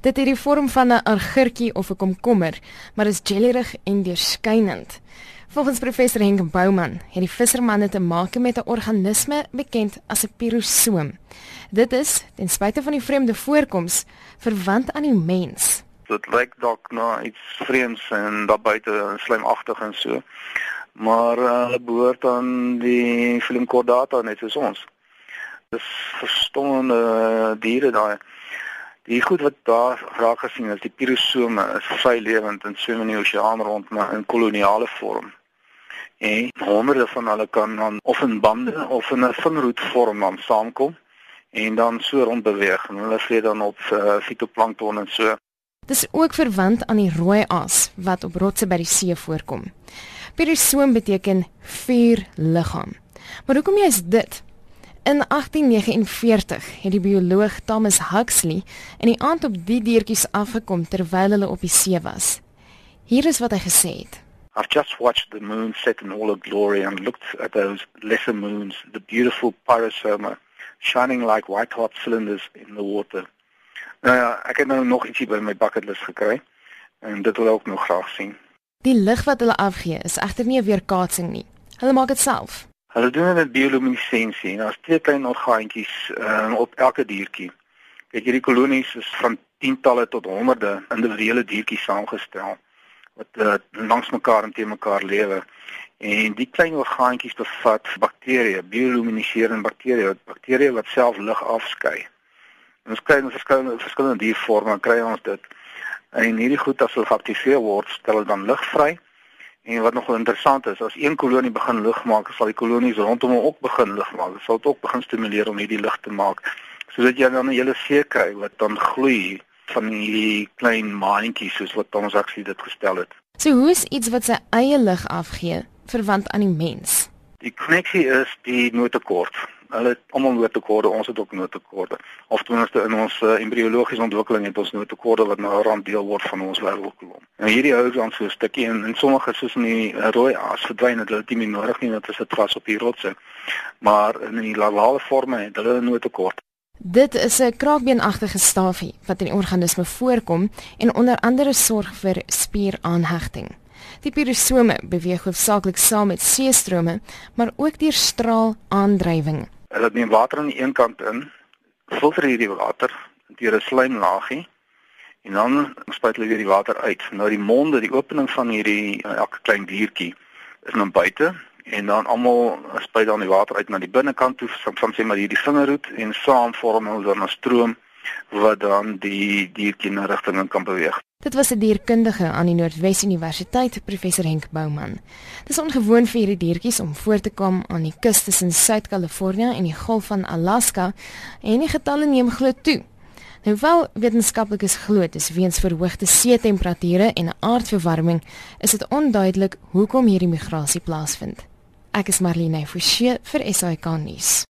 Dit het die vorm van 'n agurkie of 'n komkommer, maar is jellyrig en deurskynend. Volgens professor Henk Bouman het die vissermanne te maak met 'n organisme bekend as 'n pirosoom. Dit is, ten spyte van die vreemde voorkoms, verwant aan die mens. Dit lyk dalk na iets vreemds en daar buite slijmagtig en so. Maar uh, hulle behoort aan die Filmchordata net soos ons. Dis verstommende diere daai. Die goed wat daar raak gesien is die pirosome is vrylewend en swem in die oseaan rond maar in koloniale vorm. En honderde van hulle kan dan of in bande of in 'n vingerhoed vorm dan saamkom en dan so rond beweeg en hulle vreet dan op uh, fitoplankton en so. Dis ook verwant aan die rooi aas wat op rotse by die see voorkom. Pirosoom beteken vuur liggaam. Maar hoekom is dit? In 1849 het die bioloog Thomas Huxley in die aand op die diertjies afgekom terwyl hulle op die see was. Hier is wat hy gesê het. I've just watched the moon set in all her glory and looked at those lesser moons, the beautiful pyrosoma shining like white hot cylinders in the water. Nou ja, ek het nou nog ietsie by my bucket list gekry en dit wil ek ook nog graag sien. Die lig wat hulle afgee is egter nie 'n weerkaatsing nie. Hulle maak dit self. Hulle doen dit met bioluminescensie en daar's twee klein orgaantjies um, op elke diertjie. Kyk hierdie kolonies is van tientalle tot honderde individuele diertjies saamgestel wat uh, langs mekaar en te mekaar lewe. En die klein orgaantjies bevat bakterieë, biolumineserende bakterieë, bakterieë wat self lig afskei. En ons kry in verskillende verskillende diervorme kry ons dit. En hierdie goed as hulle geaktiveer word, stel hulle dan lig vry En wat nog interessant is, as een kolonie begin lig maak, sal die kolonies rondom hom ook begin lig maak. Dit sal dit ook begin stimuleer om hierdie lig te maak sodat jy dan 'n hele see kry wat dan gloei van hierdie klein maantjies soos wat ons aksie dit gestel het. So hoe is iets wat sy eie lig afgee verwant aan die mens? Die koneksie is die noodtekort hulle almal noodtekorde, ons het ook noodtekorde. Of ten minste in ons uh, embriologiese ontwikkeling het ons noodtekorde wat nou 'n rand deel word van ons wêreldkolom. En hierdie hou dan so 'n stukkie en in sommige soos in die uh, rooi aas verdwyn dit hulle nie nodig nie dit is vas op die rotse. Maar in die lavale vorme het hulle 'n noodtekort. Dit is 'n kraakbeenagtige stafie wat in die organisme voorkom en onder andere sorg vir spieraanhegting. Die pirosome beweeg hoofsaaklik saam met seestrome, maar ook deur straalaandrywing. Hulle neem water aan die een kant in, filter hierdie water deur 'n slijmlaagie en dan spuit hulle weer die water uit. Nou die monde, die opening van hierdie eh, elke klein diertjie is nou buite en dan almal spuit dan die water uit na die binnekant toe, soms sê maar hierdie vingerhoed en saam vorm hulle dan 'n stroom wat dan die na rigting kan beweeg. Dit was 'n dierkundige aan die Noordwes Universiteit, professor Henk Bouman. Dit is ongewoon vir hierdie diertjies om voor te kom aan die kus tussen Suid-Kalifornië en die Golf van Alaska en die getalle neem glo toe. Nou wel wetenskaplikes glo dit is weens verhoogde see temperature en aardverwarming is dit onduidelik hoekom hierdie migrasie plaasvind. Ek is Marlene Forsie vir SAK nuus.